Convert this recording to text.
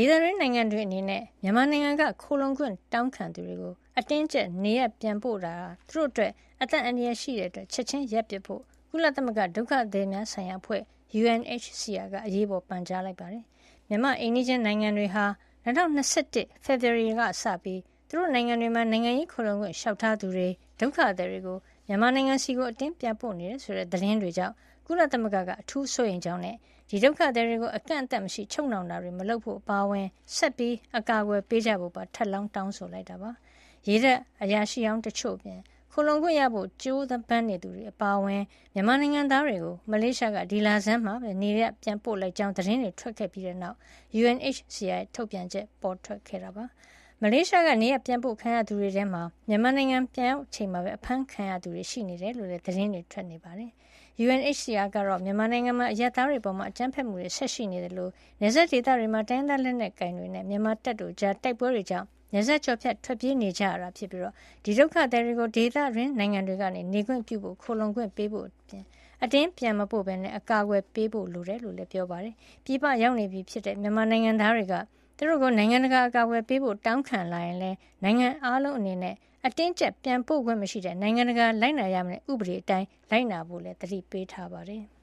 ဒေသတွင်းနိုင်ငံတွေအနေနဲ့ မြန်မာနိုင်ငံက ခိုလှုံခွင့်တောင်းခံသူတွေကို အတင်းအကျပ် နေရပ်ပြန်ပို့တာဟာ သူတို့အတွက် အသက်အန္တရာယ်ရှိတဲ့အတွက် ချက်ချင်းရပ်ပစ်ဖို့ ကုလသမဂ္ဂ ဒုက္ခသည်များဆိုင်ရာအဖွဲ့ UNHCR က အရေးပေါ် ပန်ကြားလိုက်ပါတယ်။မြန်မာ့အိမ်နီးချင်းနိုင်ငံတွေဟာ ၂၀၂၁ ဖေဖေါ်ဝါရီလကစပြီး သူတို့နိုင်ငံတွေမှာ နိုင်ငံရေးခိုလှုံခွင့်လျှောက်ထားသူတွေ၊ဒုက္ခသည်တွေကို မြန်မာနိုင်ငံဆီ အတင်းပြန်ပို့နေတယ်ဆိုတဲ့ သတင်းတွေကြောင့် ကုလသမဂ္ဂကအထူးစိုးရိမ်ကြောင်းနဲ့ဒီဒုက္ခသည်တွေကိုအကန့်အသတ်မရှိချုပ်နှောင်တာတွေမလုပ်ဖို့အပါအဝင်ဆက်ပြီးအကာကွယ်ပေးကြဖို့ပါထပ်လောင်းတောင်းဆိုလိုက်တာပါ။ရေတပ်အရာရှိဟောင်းတချို့အပြင်ခိုလှုံခွင့်ရဖို့ကြိုးပမ်းနေသူတွေအပါအဝင်မြန်မာနိုင်ငံသားတွေကိုမလေးရှားကဒီလဆန်းမှာပဲနေရပ်ပြန်ပို့လိုက်ကြောင်းသတင်းတွေထွက်ခဲ့ပြီးတဲ့နောက် UNHCR ရဲ့ထုတ်ပြန်ချက်ပေါ်ထွက်ခဲ့တာပါ။ မလေးရှားကနေရပ်ပြန်ပို့ခံရသူတွေထဲမှာမြန်မာနိုင်ငံပြန်ရောက်ချိန်မှာပဲအဖမ်းခံရသူတွေရှိနေတယ်လို့လည်းသတင်းတွေထွက်နေပါတယ်။ UNHCR ကတော့မြန်မာနိုင်ငံမှာအရပ်သားတွေအပေါ်အကြမ်းဖက်မှုတွေဆက်ရှိနေသလိုနယ်စပ်ဒေသတွေမှာတိုင်းရင်းသားလက်နက်ကိုင်တွေနဲ့မြန်မာတပ်တို့ကြားတိုက်ပွဲတွေကြောင့်နယ်စပ်ကျော်ဖြတ်ထွက်ပြေးနေကြရတာဖြစ်ပြီးဒီဒုက္ခသည်တွေကိုဒေသတွင်းနိုင်ငံတွေကနေနေခွင့်ပြုဖို့ခိုလှုံခွင့်ပေးဖို့အပြင်အတင်းပြန်မပို့ဘဲအကာကွယ်ပေးဖို့လိုတယ်လို့လည်းပြောပါတယ်။ပြည်ပရောက်နေပြီဖြစ်တဲ့မြန်မာနိုင်ငံသားတွေက သူတို့ကိုနိုင်ငံတကာအကာကွယ်ပေးဖို့တောင်းခံလာရင်လည်းနိုင်ငံအားလုံးအနေနဲ့အတင်းကျပ်ပြန်ပို့ခွင့်မရှိတဲ့နိုင်ငံတကာလိုက်နာရမယ့်ဥပဒေအတိုင်းလိုက်နာဖို့လည်းသတိပေးထားပါတယ်။